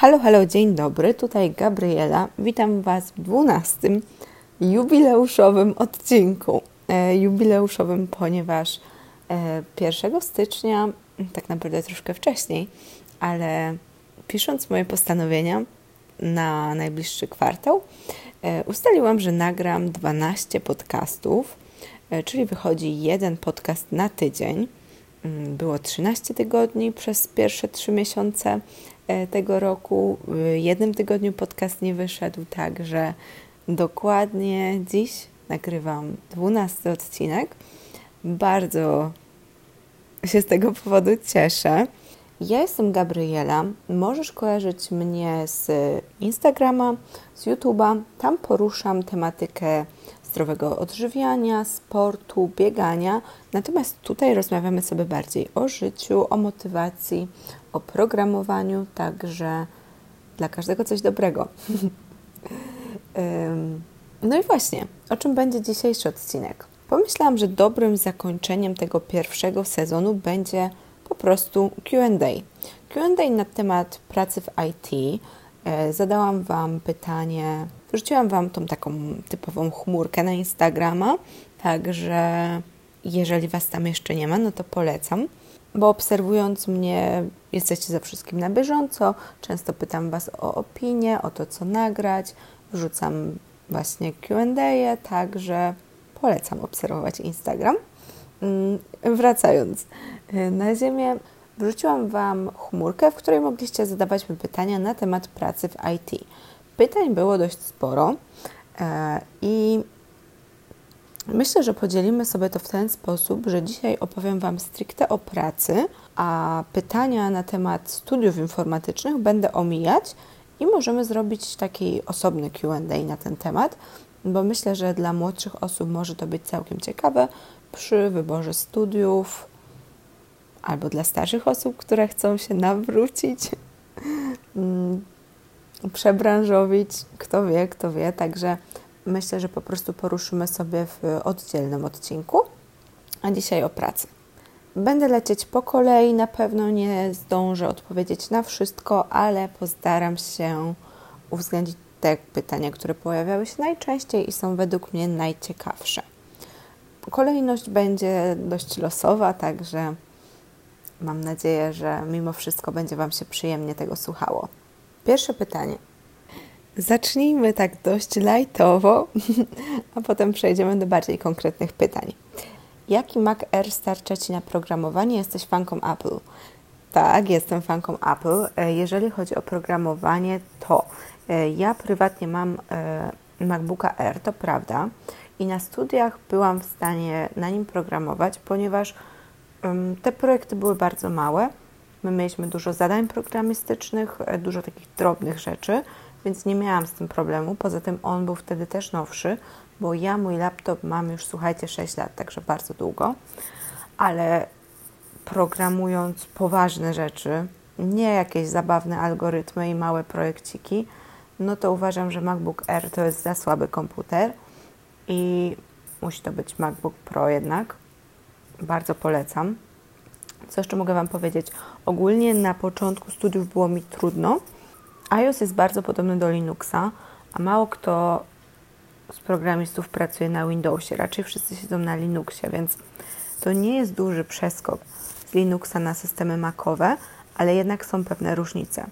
Halo, halo, dzień dobry, tutaj Gabriela. Witam Was w 12 jubileuszowym odcinku. E, jubileuszowym, ponieważ e, 1 stycznia, tak naprawdę troszkę wcześniej, ale pisząc moje postanowienia na najbliższy kwartał, e, ustaliłam, że nagram 12 podcastów, e, czyli wychodzi jeden podcast na tydzień. Mm, Było 13 tygodni przez pierwsze 3 miesiące tego roku. W jednym tygodniu podcast nie wyszedł, także dokładnie dziś nagrywam 12 odcinek. Bardzo się z tego powodu cieszę. Ja jestem Gabriela. Możesz kojarzyć mnie z Instagrama, z YouTube'a. Tam poruszam tematykę zdrowego odżywiania, sportu, biegania. Natomiast tutaj rozmawiamy sobie bardziej o życiu, o motywacji, o programowaniu, także dla każdego coś dobrego. no i właśnie, o czym będzie dzisiejszy odcinek? Pomyślałam, że dobrym zakończeniem tego pierwszego sezonu będzie po prostu QA. QA na temat pracy w IT. Zadałam Wam pytanie, wrzuciłam Wam tą taką typową chmurkę na Instagrama, także jeżeli Was tam jeszcze nie ma, no to polecam, bo obserwując mnie, jesteście za wszystkim na bieżąco. Często pytam Was o opinię, o to, co nagrać. Wrzucam właśnie QA, także polecam obserwować Instagram. Wracając na ziemię, wrzuciłam Wam chmurkę, w której mogliście zadawać mi pytania na temat pracy w IT. Pytań było dość sporo i myślę, że podzielimy sobie to w ten sposób, że dzisiaj opowiem Wam stricte o pracy, a pytania na temat studiów informatycznych będę omijać i możemy zrobić taki osobny QA na ten temat, bo myślę, że dla młodszych osób może to być całkiem ciekawe przy wyborze studiów albo dla starszych osób, które chcą się nawrócić, przebranżowić, kto wie, kto wie. Także myślę, że po prostu poruszymy sobie w oddzielnym odcinku, a dzisiaj o pracy. Będę lecieć po kolei, na pewno nie zdążę odpowiedzieć na wszystko, ale postaram się uwzględnić te pytania, które pojawiały się najczęściej i są według mnie najciekawsze. Kolejność będzie dość losowa, także mam nadzieję, że mimo wszystko będzie Wam się przyjemnie tego słuchało. Pierwsze pytanie. Zacznijmy tak dość lajtowo, a potem przejdziemy do bardziej konkretnych pytań. Jaki Mac Air starcza Ci na programowanie? Jesteś fanką Apple? Tak, jestem fanką Apple. Jeżeli chodzi o programowanie, to ja prywatnie mam MacBooka Air, to prawda, i na studiach byłam w stanie na nim programować, ponieważ te projekty były bardzo małe. My mieliśmy dużo zadań programistycznych, dużo takich drobnych rzeczy, więc nie miałam z tym problemu. Poza tym on był wtedy też nowszy, bo ja mój laptop mam już, słuchajcie, 6 lat, także bardzo długo, ale programując poważne rzeczy, nie jakieś zabawne algorytmy i małe projekciki, no to uważam, że MacBook Air to jest za słaby komputer i musi to być MacBook Pro jednak. Bardzo polecam. Co jeszcze mogę Wam powiedzieć? Ogólnie na początku studiów było mi trudno. iOS jest bardzo podobny do Linuxa, a mało kto z programistów pracuje na Windowsie. Raczej wszyscy siedzą na Linuxie, więc to nie jest duży przeskok z Linuxa na systemy Macowe, ale jednak są pewne różnice.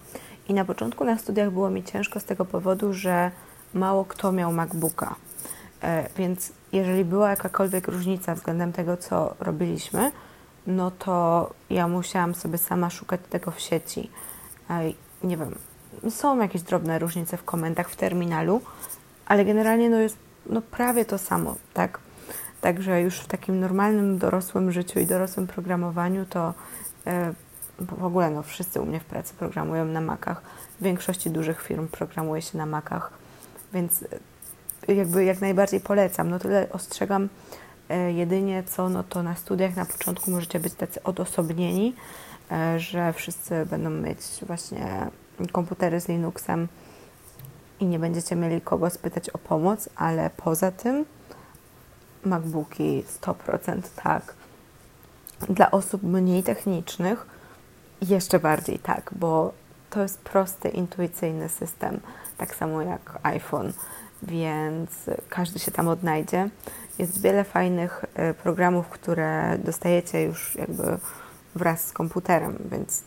I na początku na studiach było mi ciężko z tego powodu, że mało kto miał MacBooka. Więc jeżeli była jakakolwiek różnica względem tego, co robiliśmy, no to ja musiałam sobie sama szukać tego w sieci. Nie wiem, są jakieś drobne różnice w komendach w terminalu, ale generalnie no jest no prawie to samo, tak? Także już w takim normalnym, dorosłym życiu i dorosłym programowaniu to w ogóle no wszyscy u mnie w pracy programują na Macach. W większości dużych firm programuje się na Macach, więc jakby jak najbardziej polecam. No tyle ostrzegam jedynie co, no to na studiach na początku możecie być tacy odosobnieni, że wszyscy będą mieć właśnie komputery z Linuxem i nie będziecie mieli kogo spytać o pomoc, ale poza tym MacBooki 100% tak. Dla osób mniej technicznych jeszcze bardziej tak, bo to jest prosty, intuicyjny system, tak samo jak iPhone, więc każdy się tam odnajdzie. Jest wiele fajnych y, programów, które dostajecie już jakby wraz z komputerem, więc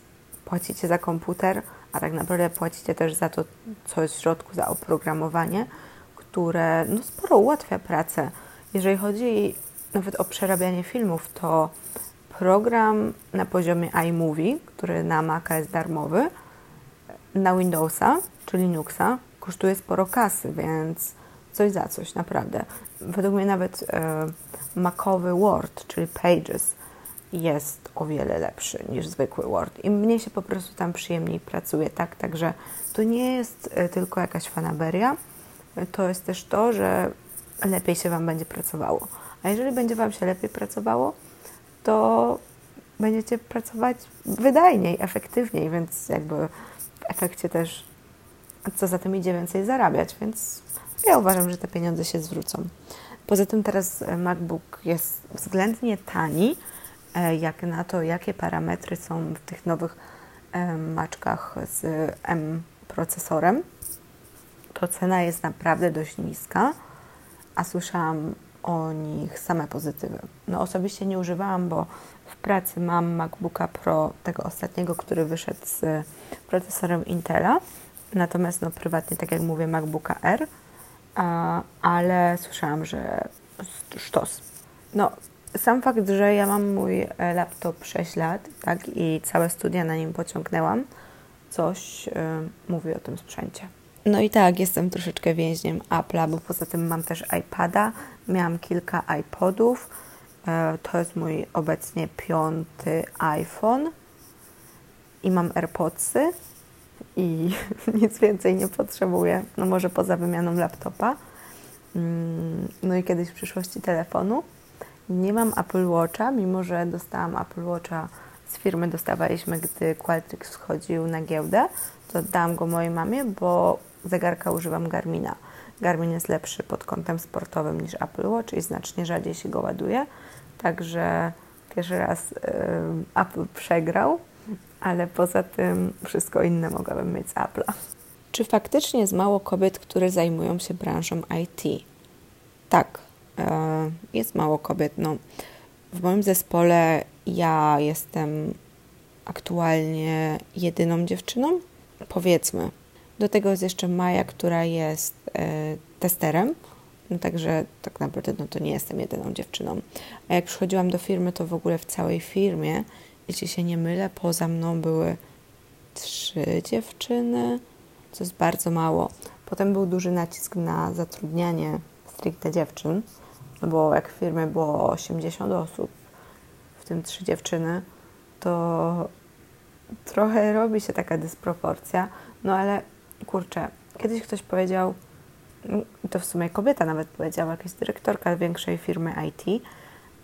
płacicie za komputer, a tak naprawdę płacicie też za to, co jest w środku, za oprogramowanie, które no, sporo ułatwia pracę. Jeżeli chodzi nawet o przerabianie filmów, to program na poziomie iMovie, który na Maca jest darmowy, na Windowsa czy Linuxa kosztuje sporo kasy, więc coś za coś, naprawdę. Według mnie nawet e, Macowy Word, czyli Pages, jest o wiele lepszy niż zwykły Word i mnie się po prostu tam przyjemniej pracuje, tak? Także to nie jest e, tylko jakaś fanaberia, to jest też to, że lepiej się Wam będzie pracowało. A jeżeli będzie Wam się lepiej pracowało, to będziecie pracować wydajniej, efektywniej, więc jakby w efekcie też co za tym idzie więcej zarabiać, więc ja uważam, że te pieniądze się zwrócą. Poza tym teraz MacBook jest względnie tani, e, jak na to, jakie parametry są w tych nowych e, maczkach z M procesorem. To cena jest naprawdę dość niska, a słyszałam o nich same pozytywy. No osobiście nie używałam, bo w pracy mam MacBooka Pro, tego ostatniego, który wyszedł z procesorem Intela. Natomiast no, prywatnie, tak jak mówię, MacBooka R, ale słyszałam, że sztos. No, sam fakt, że ja mam mój e, laptop 6 lat, tak, i całe studia na nim pociągnęłam, coś y, mówi o tym sprzęcie. No i tak, jestem troszeczkę więźniem Apple'a, bo poza tym mam też iPada, miałam kilka iPodów. E, to jest mój obecnie piąty iPhone i mam AirPodsy i nic więcej nie potrzebuję, no może poza wymianą laptopa. Mm, no i kiedyś w przyszłości telefonu. Nie mam Apple Watcha, mimo że dostałam Apple Watcha z firmy, dostawaliśmy, gdy Qualtrics wchodził na giełdę, to dałam go mojej mamie, bo zegarka używam Garmina. Garmin jest lepszy pod kątem sportowym niż Apple Watch i znacznie rzadziej się go ładuje. Także pierwszy raz y, Apple przegrał, ale poza tym wszystko inne mogłabym mieć z Apple'a. Czy faktycznie jest mało kobiet, które zajmują się branżą IT? Tak, y, jest mało kobiet. No, w moim zespole ja jestem aktualnie jedyną dziewczyną, powiedzmy. Do tego jest jeszcze Maja, która jest e, testerem. No także tak naprawdę no to nie jestem jedyną dziewczyną. A jak przychodziłam do firmy, to w ogóle w całej firmie, jeśli się nie mylę, poza mną były trzy dziewczyny, co jest bardzo mało. Potem był duży nacisk na zatrudnianie stricte dziewczyn, no bo jak w firmie było 80 osób, w tym trzy dziewczyny, to trochę robi się taka dysproporcja, no ale kurczę, kiedyś ktoś powiedział, to w sumie kobieta nawet powiedziała, jakaś dyrektorka większej firmy IT,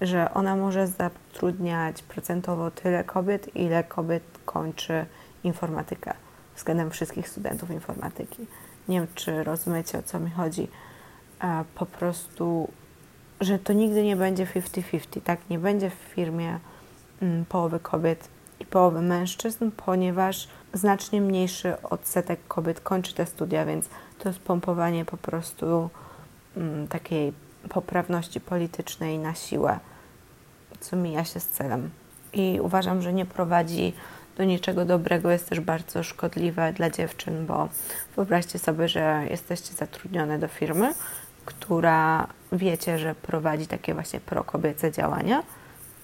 że ona może zatrudniać procentowo tyle kobiet, ile kobiet kończy informatykę względem wszystkich studentów informatyki. Nie wiem, czy rozumiecie, o co mi chodzi. Po prostu, że to nigdy nie będzie 50-50, tak? Nie będzie w firmie mm, połowy kobiet i połowy mężczyzn, ponieważ znacznie mniejszy odsetek kobiet kończy te studia, więc to jest pompowanie po prostu mm, takiej poprawności politycznej na siłę, co mija się z celem. I uważam, że nie prowadzi do niczego dobrego, jest też bardzo szkodliwe dla dziewczyn, bo wyobraźcie sobie, że jesteście zatrudnione do firmy, która wiecie, że prowadzi takie właśnie prokobiece działania,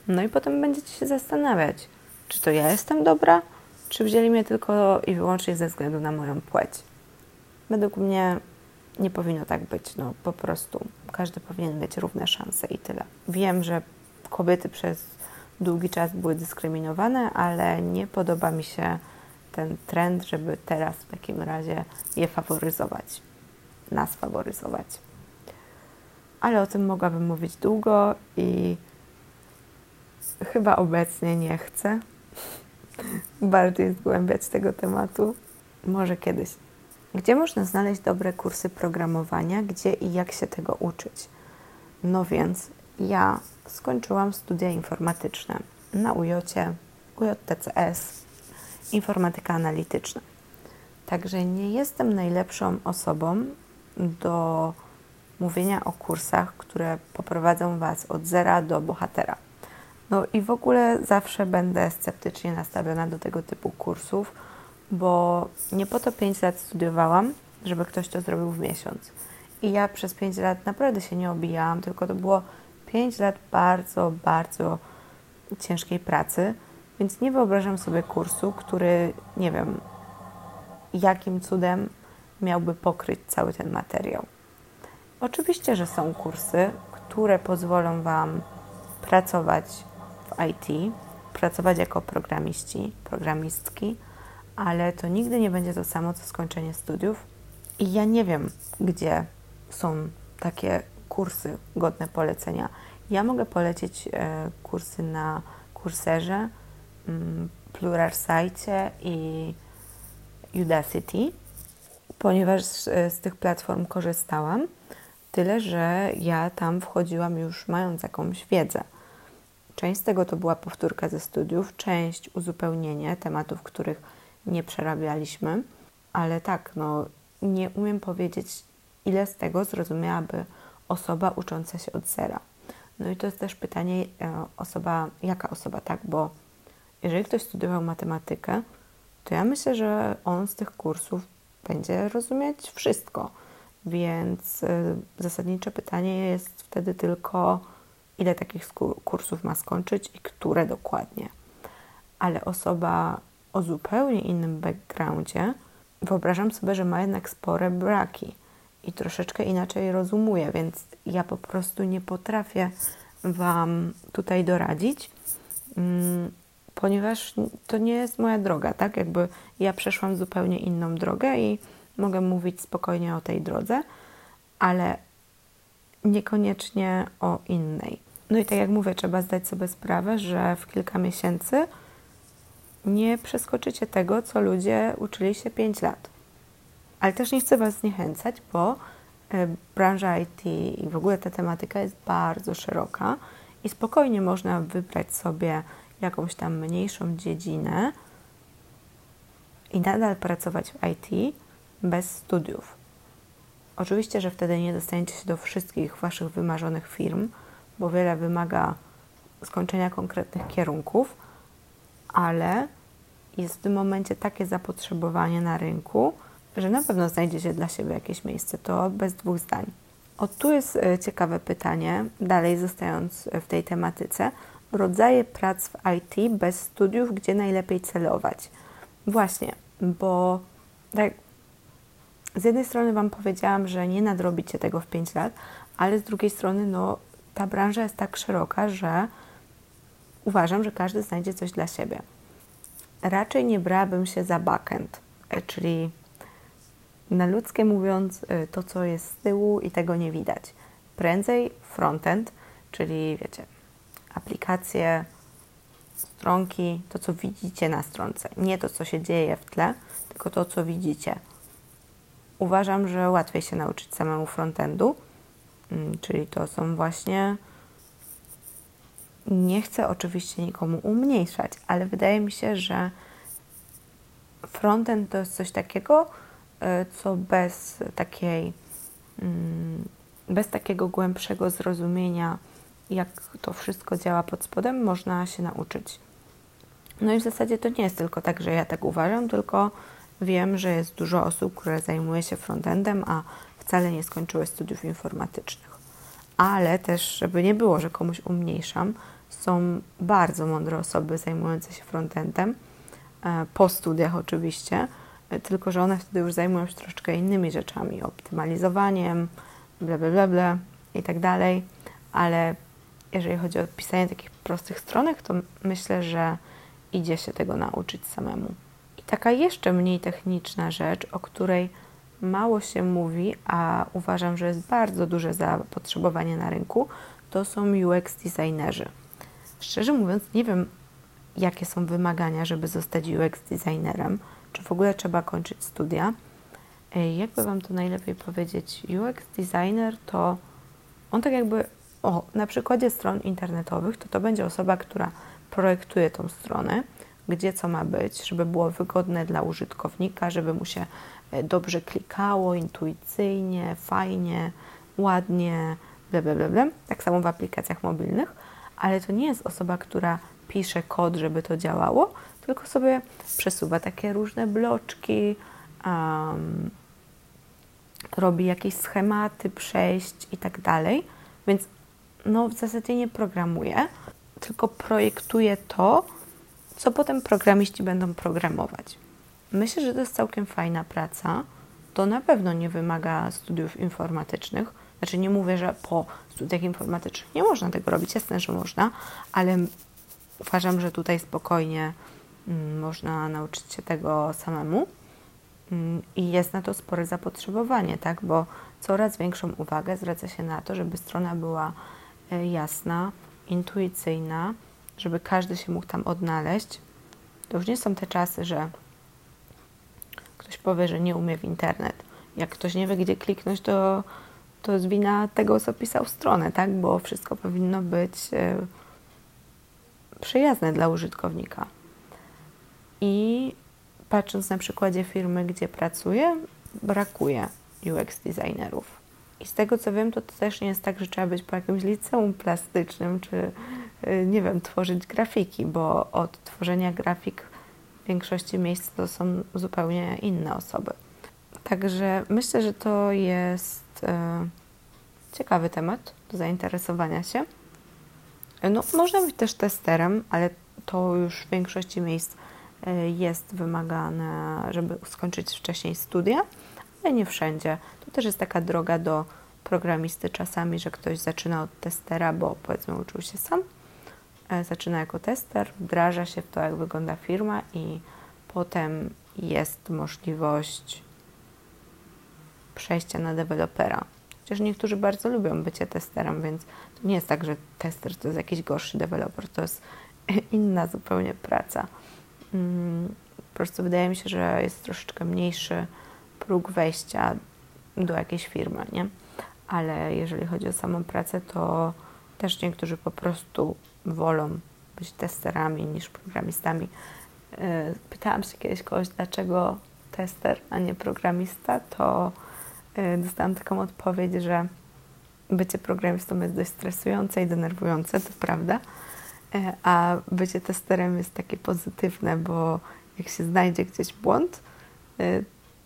no i potem będziecie się zastanawiać, czy to ja jestem dobra, czy wzięli mnie tylko i wyłącznie ze względu na moją płeć. Według mnie nie powinno tak być. No, po prostu każdy powinien mieć równe szanse i tyle. Wiem, że kobiety przez długi czas były dyskryminowane, ale nie podoba mi się ten trend, żeby teraz w takim razie je faworyzować, nas faworyzować. Ale o tym mogłabym mówić długo i chyba obecnie nie chcę bardziej zgłębiać tego tematu. Może kiedyś. Gdzie można znaleźć dobre kursy programowania, gdzie i jak się tego uczyć? No więc ja skończyłam studia informatyczne na UJ, UJTCS, informatyka analityczna. Także nie jestem najlepszą osobą do mówienia o kursach, które poprowadzą Was od zera do bohatera. No i w ogóle zawsze będę sceptycznie nastawiona do tego typu kursów, bo nie po to 5 lat studiowałam, żeby ktoś to zrobił w miesiąc. I ja przez 5 lat naprawdę się nie obijałam, tylko to było 5 lat bardzo, bardzo ciężkiej pracy, więc nie wyobrażam sobie kursu, który nie wiem, jakim cudem miałby pokryć cały ten materiał. Oczywiście, że są kursy, które pozwolą Wam pracować w IT, pracować jako programiści, programistki, ale to nigdy nie będzie to samo co skończenie studiów. I ja nie wiem, gdzie są takie kursy godne polecenia. Ja mogę polecić e, kursy na Kurserze, mm, Pluralsight i Udacity, ponieważ z tych platform korzystałam. Tyle, że ja tam wchodziłam już mając jakąś wiedzę. Część z tego to była powtórka ze studiów, część uzupełnienie tematów, których nie przerabialiśmy, ale tak, no, nie umiem powiedzieć, ile z tego zrozumiałaby osoba ucząca się od zera. No i to jest też pytanie, e, osoba, jaka osoba, tak? Bo jeżeli ktoś studiował matematykę, to ja myślę, że on z tych kursów będzie rozumieć wszystko. Więc e, zasadnicze pytanie jest wtedy tylko, ile takich kursów ma skończyć i które dokładnie. Ale osoba o zupełnie innym backgroundzie, wyobrażam sobie, że ma jednak spore braki i troszeczkę inaczej rozumuje, więc ja po prostu nie potrafię Wam tutaj doradzić, mm, ponieważ to nie jest moja droga, tak? Jakby ja przeszłam zupełnie inną drogę i mogę mówić spokojnie o tej drodze, ale niekoniecznie o innej. No i tak jak mówię, trzeba zdać sobie sprawę, że w kilka miesięcy nie przeskoczycie tego, co ludzie uczyli się 5 lat. Ale też nie chcę Was zniechęcać, bo e, branża IT i w ogóle ta tematyka jest bardzo szeroka i spokojnie można wybrać sobie jakąś tam mniejszą dziedzinę i nadal pracować w IT bez studiów. Oczywiście, że wtedy nie dostaniecie się do wszystkich Waszych wymarzonych firm, bo wiele wymaga skończenia konkretnych kierunków, ale jest w tym momencie takie zapotrzebowanie na rynku, że na pewno znajdziecie dla siebie jakieś miejsce. To bez dwóch zdań. O tu jest e, ciekawe pytanie, dalej zostając w tej tematyce. Rodzaje prac w IT bez studiów, gdzie najlepiej celować? Właśnie, bo tak, z jednej strony Wam powiedziałam, że nie nadrobicie tego w 5 lat, ale z drugiej strony, no, ta branża jest tak szeroka, że uważam, że każdy znajdzie coś dla siebie raczej nie brałabym się za backend, e, czyli na ludzkie mówiąc, e, to co jest z tyłu i tego nie widać. Prędzej frontend, czyli wiecie, aplikacje, stronki, to co widzicie na stronce, nie to co się dzieje w tle, tylko to co widzicie. Uważam, że łatwiej się nauczyć samemu frontendu, mm, czyli to są właśnie nie chcę oczywiście nikomu umniejszać, ale wydaje mi się, że frontend to jest coś takiego, co bez takiej, mm, bez takiego głębszego zrozumienia, jak to wszystko działa pod spodem, można się nauczyć. No i w zasadzie to nie jest tylko tak, że ja tak uważam, tylko wiem, że jest dużo osób, które zajmuje się frontendem, a wcale nie skończyły studiów informatycznych. Ale też, żeby nie było, że komuś umniejszam, są bardzo mądre osoby zajmujące się frontendem, e, po studiach oczywiście, e, tylko że one wtedy już zajmują się troszeczkę innymi rzeczami, optymalizowaniem, bla, bla, bla, bla i tak dalej, ale jeżeli chodzi o pisanie takich prostych stronek, to myślę, że idzie się tego nauczyć samemu. I taka jeszcze mniej techniczna rzecz, o której mało się mówi, a uważam, że jest bardzo duże zapotrzebowanie na rynku, to są UX designerzy. Szczerze mówiąc, nie wiem, jakie są wymagania, żeby zostać UX designerem, czy w ogóle trzeba kończyć studia. Jakby Wam to najlepiej powiedzieć, UX designer to on tak jakby, o, na przykładzie stron internetowych, to to będzie osoba, która projektuje tą stronę, gdzie co ma być, żeby było wygodne dla użytkownika, żeby mu się e, dobrze klikało, intuicyjnie, fajnie, ładnie, bla, bla, bla, bla. Tak samo w aplikacjach mobilnych, ale to nie jest osoba, która pisze kod, żeby to działało, tylko sobie przesuwa takie różne bloczki, um, robi jakieś schematy przejść i tak dalej. Więc no, w zasadzie nie programuje, tylko projektuje to, co potem programiści będą programować. Myślę, że to jest całkiem fajna praca. To na pewno nie wymaga studiów informatycznych. Znaczy, nie mówię, że po studiach informatycznych nie można tego robić, jasne, że można, ale uważam, że tutaj spokojnie można nauczyć się tego samemu. Mm, I jest na to spore zapotrzebowanie, tak? bo coraz większą uwagę zwraca się na to, żeby strona była e, jasna, intuicyjna, żeby każdy się mógł tam odnaleźć. To już nie są te czasy, że ktoś powie, że nie umie w internet. Jak ktoś nie wie, gdzie kliknąć, to, to jest wina tego, co pisał stronę, tak? bo wszystko powinno być e, przyjazne dla użytkownika. I patrząc na przykładzie firmy, gdzie pracuję, brakuje UX designerów. I z tego co wiem, to, to też nie jest tak, że trzeba być po jakimś liceum plastycznym, czy y, nie wiem, tworzyć grafiki, bo od tworzenia grafik w większości miejsc to są zupełnie inne osoby. Także myślę, że to jest e, ciekawy temat do zainteresowania się. No, można być też testerem, ale to już w większości miejsc jest wymagane, żeby skończyć wcześniej studia, ale nie wszędzie. To też jest taka droga do programisty czasami, że ktoś zaczyna od testera, bo powiedzmy uczył się sam, e, zaczyna jako tester, wdraża się w to, jak wygląda firma i potem jest możliwość przejścia na dewelopera. Chociaż niektórzy bardzo lubią bycie testerem, więc to nie jest tak, że tester to jest jakiś gorszy deweloper, to jest inna zupełnie praca. Mm, po prostu wydaje mi się, że jest troszeczkę mniejszy próg wejścia do jakiejś firmy, nie? Ale jeżeli chodzi o samą pracę, to też niektórzy po prostu wolą być testerami niż programistami. E, pytałam się kiedyś kogoś, dlaczego tester, a nie programista, to e, dostałam taką odpowiedź, że bycie programistą jest dość stresujące i denerwujące, to prawda, a bycie testerem jest takie pozytywne, bo jak się znajdzie gdzieś błąd,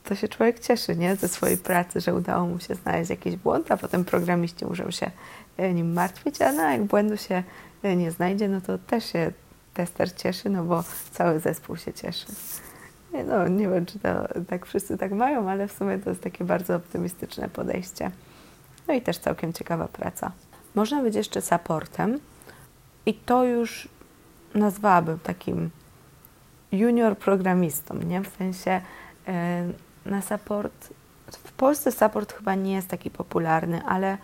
to się człowiek cieszy nie? ze swojej pracy, że udało mu się znaleźć jakiś błąd, a potem programiści muszą się e, nim martwić, a no, jak błędu się e, nie znajdzie, no to też się tester cieszy, no bo cały zespół się cieszy. No, nie wiem, czy to tak wszyscy tak mają, ale w sumie to jest takie bardzo optymistyczne podejście. No i też całkiem ciekawa praca. Można być jeszcze supportem i to już nazwałabym takim junior programistą, nie? W sensie e, na support. W Polsce support chyba nie jest taki popularny, ale,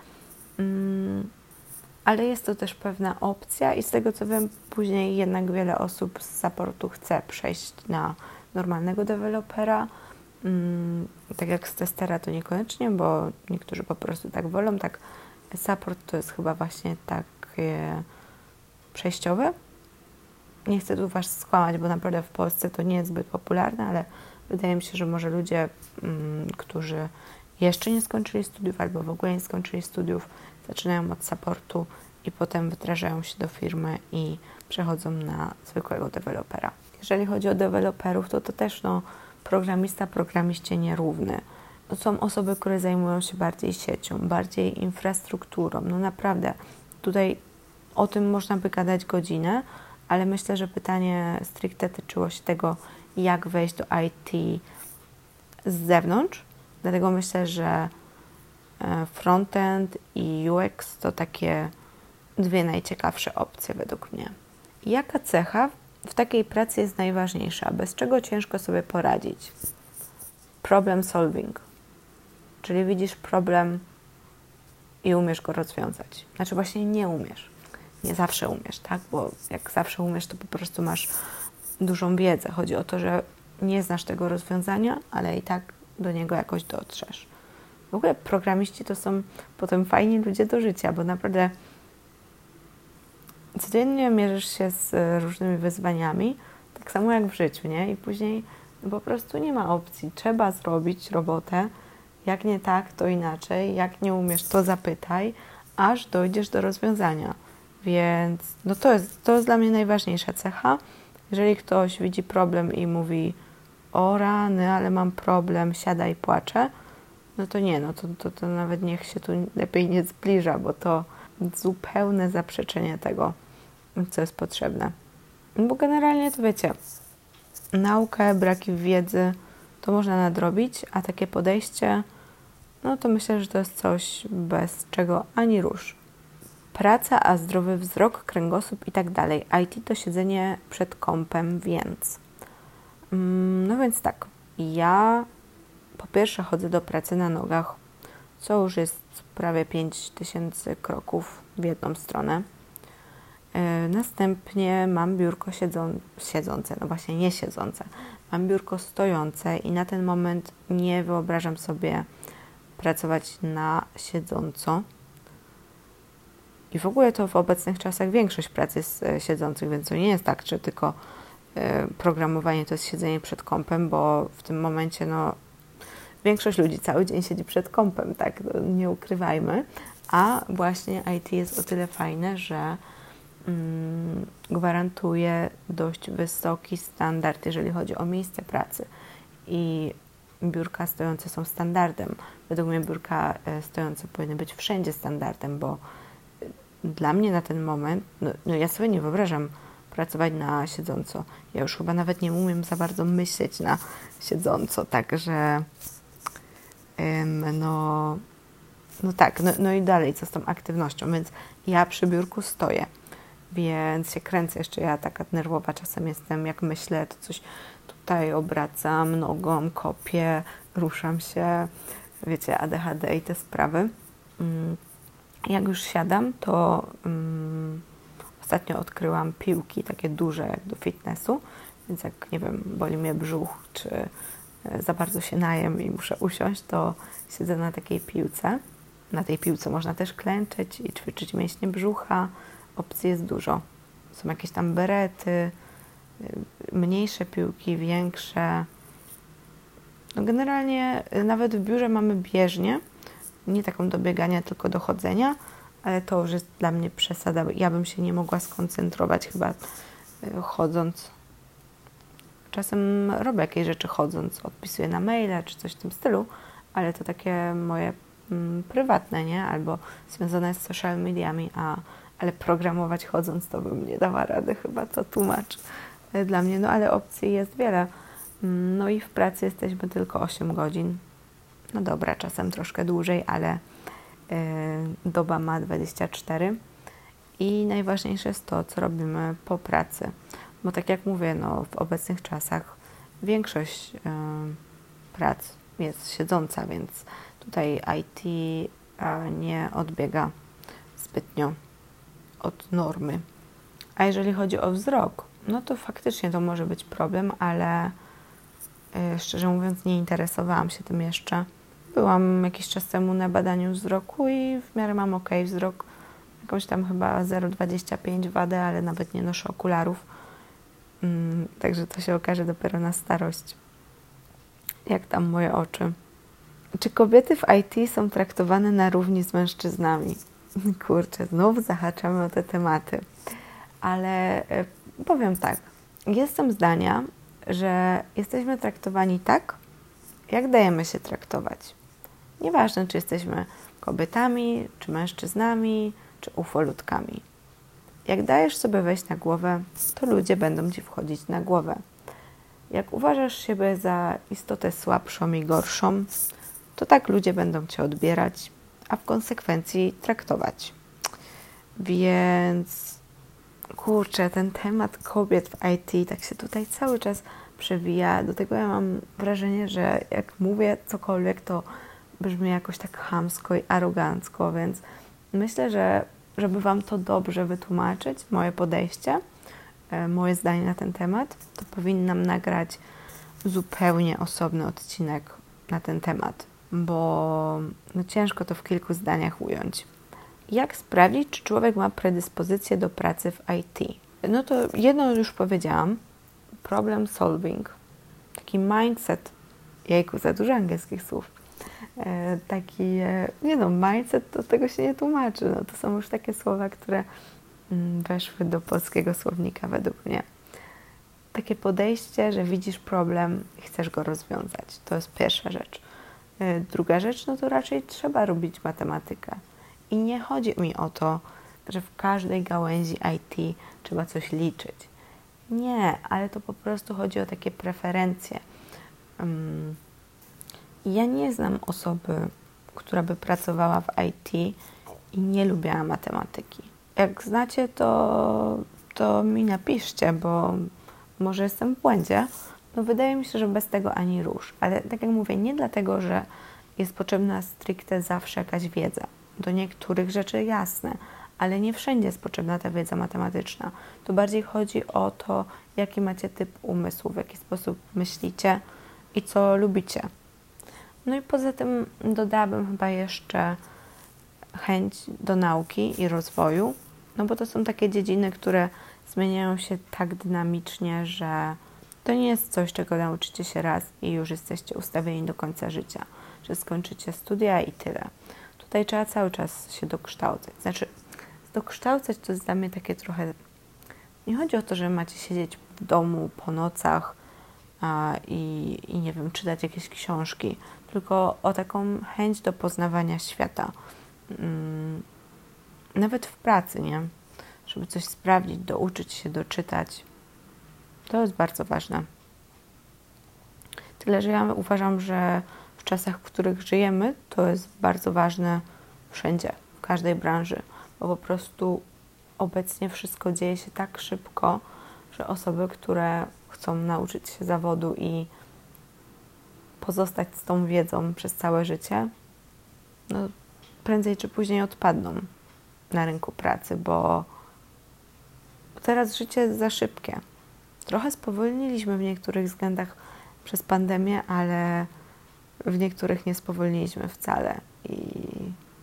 mm, ale jest to też pewna opcja i z tego co wiem, później jednak wiele osób z supportu chce przejść na normalnego dewelopera. Mm, tak jak z testera to niekoniecznie, bo niektórzy po prostu tak wolą. Tak, support to jest chyba właśnie takie przejściowe. Nie chcę tu Was skłamać, bo naprawdę w Polsce to nie jest zbyt popularne, ale Wydaje mi się, że może ludzie, mm, którzy jeszcze nie skończyli studiów albo w ogóle nie skończyli studiów, zaczynają od supportu i potem wdrażają się do firmy i przechodzą na zwykłego dewelopera. Jeżeli chodzi o deweloperów, to to też no, programista programiście nierówny. Są osoby, które zajmują się bardziej siecią, bardziej infrastrukturą. No naprawdę, tutaj o tym można by gadać godzinę, ale myślę, że pytanie stricte tyczyło się tego, jak wejść do IT z zewnątrz. Dlatego myślę, że e, frontend i UX to takie dwie najciekawsze opcje według mnie. Jaka cecha w takiej pracy jest najważniejsza, bez czego ciężko sobie poradzić? Problem solving. Czyli widzisz problem i umiesz go rozwiązać. Znaczy właśnie nie umiesz. Nie zawsze umiesz, tak? Bo jak zawsze umiesz, to po prostu masz dużą wiedzę. Chodzi o to, że nie znasz tego rozwiązania, ale i tak do niego jakoś dotrzesz. W ogóle programiści to są potem fajni ludzie do życia, bo naprawdę codziennie mierzysz się z różnymi wyzwaniami, Tak samo jak w życiu, nie? I później po prostu nie ma opcji. Trzeba zrobić robotę. Jak nie tak, to inaczej. Jak nie umiesz, to zapytaj, aż dojdziesz do rozwiązania. Więc no to, jest, to jest dla mnie najważniejsza cecha. Jeżeli ktoś widzi problem i mówi, o rany, ale mam problem, siada i płacze, no to nie, no to, to, to nawet niech się tu lepiej nie zbliża, bo to zupełne zaprzeczenie tego, co jest potrzebne. Bo generalnie to wiecie, naukę, braki wiedzy to można nadrobić, a takie podejście, no to myślę, że to jest coś bez czego ani rusz. Praca, a zdrowy wzrok, kręgosłup i tak dalej. IT to siedzenie przed kąpem, więc. Mm, no więc tak, ja po pierwsze chodzę do pracy na nogach, co już jest prawie 5000 kroków w jedną stronę. E, następnie mam biurko siedzą, siedzące, no właśnie nie siedzące. Mam biurko stojące i na ten moment nie wyobrażam sobie pracować na siedząco. I w ogóle to w obecnych czasach większość pracy jest siedzących, więc to nie jest tak, że tylko e, programowanie to jest siedzenie przed kąpem, bo w tym momencie no, większość ludzi cały dzień siedzi przed kąpem, tak, nie ukrywajmy. A właśnie IT jest o tyle fajne, że mm, gwarantuje dość wysoki standard, jeżeli chodzi o miejsce pracy. I biurka stojące są standardem. Według mnie biurka e, stojące powinny być wszędzie standardem, bo dla mnie na ten moment, no, no ja sobie nie wyobrażam pracować na siedząco. Ja już chyba nawet nie umiem za bardzo myśleć na siedząco, także no, no tak, no, no i dalej, co z tą aktywnością, więc ja przy biurku stoję, więc się kręcę jeszcze, ja taka nerwowa czasem jestem, jak myślę, to coś tutaj obracam nogą, kopię, ruszam się, wiecie, ADHD i te sprawy. Mm, jak już siadam, to um, ostatnio odkryłam piłki takie duże jak do fitnessu, więc jak, nie wiem, boli mnie brzuch, czy e, za bardzo się najem i muszę usiąść, to siedzę na takiej piłce. Na tej piłce można też klęczeć i ćwiczyć mięśnie brzucha. Opcji jest dużo. Są jakieś tam berety, e, mniejsze piłki, większe. No generalnie e, nawet w biurze mamy bieżnie, nie taką do biegania, tylko do chodzenia, ale to już jest dla mnie przesada. Ja bym się nie mogła skoncentrować chyba e, chodząc. Czasem robię jakieś rzeczy chodząc, odpisuję na maile czy coś w tym stylu, ale to takie moje mm, prywatne, nie? Albo związane z social mediami, a, ale programować chodząc to bym nie dała rady chyba, to tłumacz e, dla mnie. No ale opcji jest wiele. Mm, no i w pracy jesteśmy tylko 8 godzin, no dobra, czasem troszkę dłużej, ale y, doba ma 24. I najważniejsze jest to, co robimy po pracy. Bo tak jak mówię, no, w obecnych czasach większość y, prac jest siedząca, więc tutaj IT y, nie odbiega zbytnio od normy. A jeżeli chodzi o wzrok, no to faktycznie to może być problem, ale szczerze mówiąc nie interesowałam się tym jeszcze. Byłam jakiś czas temu na badaniu wzroku i w miarę mam ok wzrok. Jakąś tam chyba 0,25 wadę, ale nawet nie noszę okularów. Mm, także to się okaże dopiero na starość. Jak tam moje oczy. Czy kobiety w IT są traktowane na równi z mężczyznami? Kurczę, znów zahaczamy o te tematy. Ale e, powiem tak. Jestem zdania, że jesteśmy traktowani tak, jak dajemy się traktować. Nieważne, czy jesteśmy kobietami, czy mężczyznami, czy ufolutkami. Jak dajesz sobie wejść na głowę, to ludzie będą ci wchodzić na głowę. Jak uważasz siebie za istotę słabszą i gorszą, to tak ludzie będą cię odbierać, a w konsekwencji traktować. Więc kurczę, ten temat kobiet w IT tak się tutaj cały czas przewija. Do tego ja mam wrażenie, że jak mówię cokolwiek, to brzmi jakoś tak chamsko i arogancko, więc myślę, że żeby Wam to dobrze wytłumaczyć, moje podejście, e, moje zdanie na ten temat, to powinnam nagrać zupełnie osobny odcinek na ten temat, bo no ciężko to w kilku zdaniach ująć. Jak sprawdzić, czy człowiek ma predyspozycję do pracy w IT? No to jedno już powiedziałam, problem solving, taki mindset, jejku, za dużo angielskich słów, taki, e, nie no, mindset to tego się nie tłumaczy, no, to są już takie słowa, które mm, weszły do polskiego słownika według mnie. Takie podejście, że widzisz problem i chcesz go rozwiązać. To jest pierwsza rzecz. E, druga rzecz, no to raczej trzeba robić matematykę. I nie chodzi mi o to, że w każdej gałęzi IT trzeba coś liczyć. Nie, ale to po prostu chodzi o takie preferencje. Ja nie znam osoby, która by pracowała w IT i nie lubiła matematyki. Jak znacie, to, to mi napiszcie, bo może jestem w błędzie. No wydaje mi się, że bez tego ani rusz. Ale tak jak mówię, nie dlatego, że jest potrzebna stricte zawsze jakaś wiedza. Do niektórych rzeczy jasne, ale nie wszędzie jest potrzebna ta wiedza matematyczna. Tu bardziej chodzi o to, jaki macie typ umysłu, w jaki sposób myślicie i co lubicie. No i poza tym dodałabym chyba jeszcze chęć do nauki i rozwoju, no bo to są takie dziedziny, które zmieniają się tak dynamicznie, że to nie jest coś, czego nauczycie się raz i już jesteście ustawieni do końca życia, że skończycie studia i tyle. Tutaj trzeba cały czas się dokształcać. Znaczy, dokształcać to jest dla mnie takie trochę. Nie chodzi o to, że macie siedzieć w domu po nocach a, i, i nie wiem, czytać jakieś książki, tylko o taką chęć do poznawania świata. Mm, nawet w pracy, nie? Żeby coś sprawdzić, douczyć się, doczytać. To jest bardzo ważne. Tyle, że ja uważam, że w czasach, w których żyjemy, to jest bardzo ważne wszędzie, w każdej branży bo po prostu obecnie wszystko dzieje się tak szybko, że osoby, które chcą nauczyć się zawodu i pozostać z tą wiedzą przez całe życie, no prędzej czy później odpadną na rynku pracy, bo teraz życie jest za szybkie. Trochę spowolniliśmy w niektórych względach przez pandemię, ale w niektórych nie spowolniliśmy wcale. I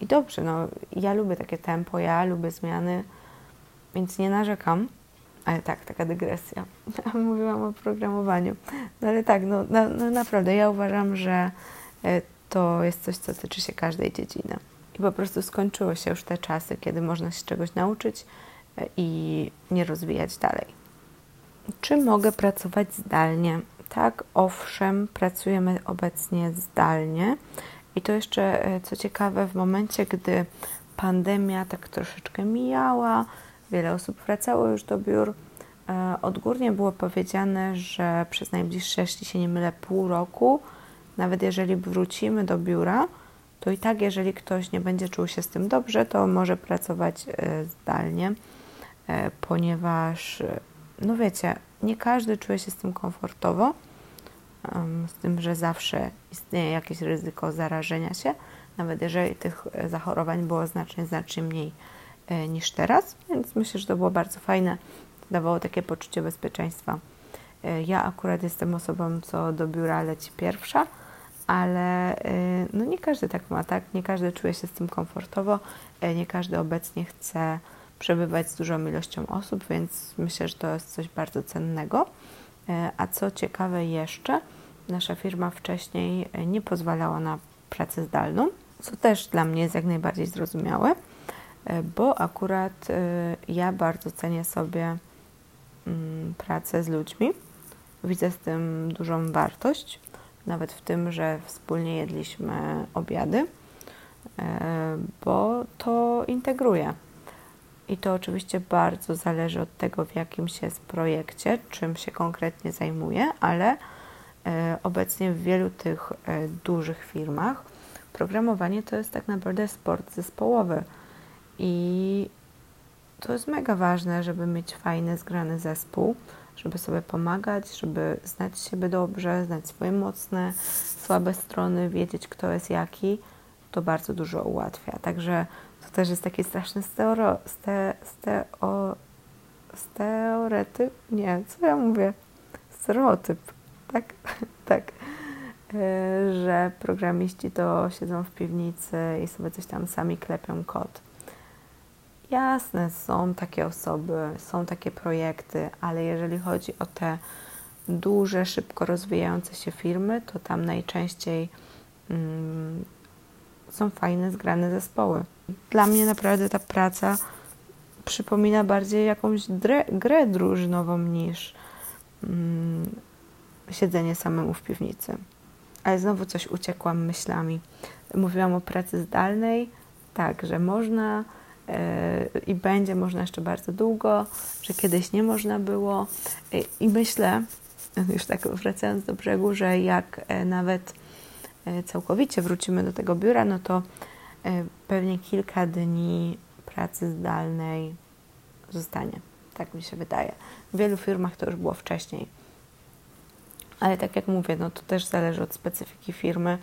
i dobrze, no ja lubię takie tempo, ja lubię zmiany, więc nie narzekam. Ale tak, taka dygresja. Mówiłam o programowaniu. No ale tak, no, no, no naprawdę, ja uważam, że e, to jest coś, co tyczy się każdej dziedziny. I po prostu skończyły się już te czasy, kiedy można się czegoś nauczyć e, i nie rozwijać dalej. Czy mogę pracować zdalnie? Tak, owszem, pracujemy obecnie zdalnie. I to jeszcze, e, co ciekawe, w momencie, gdy pandemia tak troszeczkę mijała, wiele osób wracało już do biur, e, odgórnie było powiedziane, że przez najbliższe, jeśli się nie mylę, pół roku, nawet jeżeli wrócimy do biura, to i tak, jeżeli ktoś nie będzie czuł się z tym dobrze, to może pracować e, zdalnie, ponieważ, no wiecie, nie każdy czuje się z tym komfortowo z tym, że zawsze istnieje jakieś ryzyko zarażenia się, nawet jeżeli tych e, zachorowań było znacznie, znacznie mniej. e, niż teraz, więc myślę, że to było bardzo fajne, dawało takie poczucie bezpieczeństwa. E, ja akurat jestem osobą, co do biura leci pierwsza, ale no nie każdy tak ma, tak? Nie każdy czuje się z tym komfortowo, nie każdy obecnie chce przebywać z dużą ilością osób, więc myślę, że to jest coś bardzo cennego. A co ciekawe jeszcze, nasza firma wcześniej nie pozwalała na pracę zdalną, co też dla mnie jest jak najbardziej zrozumiałe, bo akurat y, ja bardzo cenię sobie mm, pracę z ludźmi. Widzę z tym dużą wartość, nawet w tym, że wspólnie jedliśmy obiady, e, bo to integruje. I to oczywiście bardzo zależy od tego, w jakim się jest projekcie, czym się konkretnie zajmuje, ale e, obecnie w wielu tych e, dużych firmach programowanie to jest tak naprawdę sport zespołowy. I to jest mega ważne, żeby mieć fajny, zgrany zespół, żeby sobie pomagać, żeby znać siebie dobrze, znać swoje mocne, słabe strony, wiedzieć, kto jest jaki. To bardzo dużo ułatwia. Także to też jest taki straszny steoro, ste, steo, stereotyp? Nie, co ja mówię? Stereotyp, tak? tak. E, że programiści to siedzą w piwnicy i sobie coś tam sami klepią kod. Jasne, są takie osoby, są takie projekty, ale jeżeli chodzi o te duże, szybko rozwijające się firmy, to tam najczęściej mm, są fajne, zgrane zespoły. Dla mnie naprawdę ta praca przypomina bardziej jakąś dre, grę drużynową niż mm, siedzenie samemu w piwnicy. Ale znowu coś uciekłam myślami. Mówiłam o pracy zdalnej, tak, że można i będzie można jeszcze bardzo długo, że kiedyś nie można było. Yy, I myślę, już tak wracając do brzegu, że jak yy, nawet całkowicie wrócimy do tego biura, no to pewnie kilka dni pracy zdalnej zostanie. Tak mi się wydaje. W wielu firmach to już było wcześniej. Ale tak jak mówię, no to też zależy od specyfiki firmy e,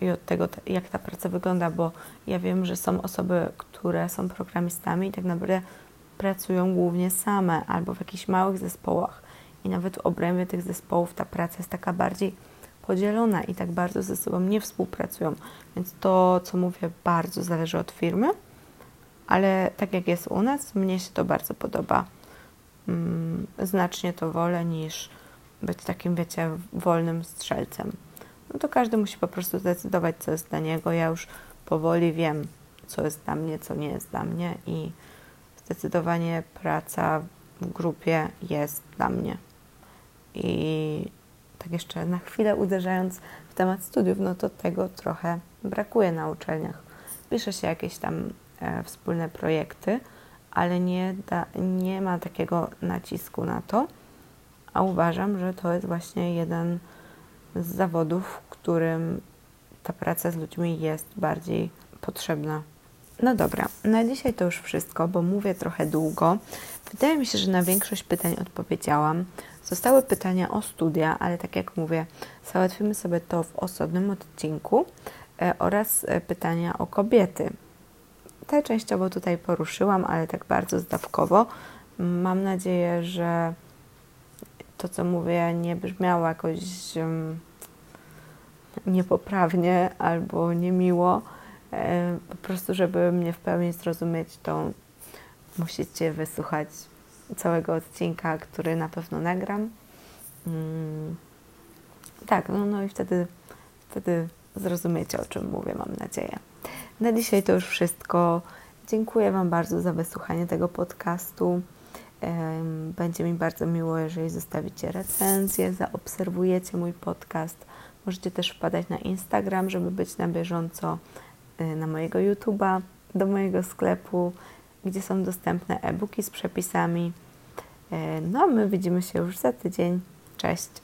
i od tego, jak ta praca wygląda, bo ja wiem, że są osoby, które są programistami i tak naprawdę pracują głównie same albo w jakichś małych zespołach. I nawet w obrębie tych zespołów ta praca jest taka bardziej podzielona i tak bardzo ze sobą nie współpracują. Więc to, co mówię, bardzo zależy od firmy ale tak jak jest u nas, mnie się to bardzo podoba. Mm, znacznie to wolę niż być takim, wiecie, wolnym strzelcem. No to każdy musi po prostu zdecydować, co jest dla niego. Ja już powoli wiem, co jest dla mnie, co nie jest dla mnie i zdecydowanie praca w grupie jest dla mnie. I tak jeszcze na chwilę uderzając w temat studiów, no to tego trochę brakuje na uczelniach. Pisze się jakieś tam E, wspólne projekty, ale nie, da, nie ma takiego nacisku na to, a uważam, że to jest właśnie jeden z zawodów, w którym ta praca z ludźmi jest bardziej potrzebna. No dobra, na dzisiaj to już wszystko, bo mówię trochę długo. Wydaje mi się, że na większość pytań odpowiedziałam. Zostały pytania o studia, ale tak jak mówię, załatwimy sobie to w osobnym odcinku e, oraz e, pytania o kobiety. Te częściowo tutaj poruszyłam, ale tak bardzo zdawkowo. Mam nadzieję, że to, co mówię, nie brzmiało jakoś um, niepoprawnie albo niemiło. E, po prostu, żeby mnie w pełni zrozumieć, to musicie wysłuchać całego odcinka, który na pewno nagram. Mm, tak, no, no i wtedy, wtedy zrozumiecie, o czym mówię, mam nadzieję. Na dzisiaj to już wszystko. Dziękuję Wam bardzo za wysłuchanie tego podcastu. Będzie mi bardzo miło, jeżeli zostawicie recenzję, zaobserwujecie mój podcast. Możecie też wpadać na Instagram, żeby być na bieżąco y, na mojego YouTube'a, do mojego sklepu, gdzie są dostępne e-booki z przepisami. E, no, my widzimy się już za tydzień. Cześć!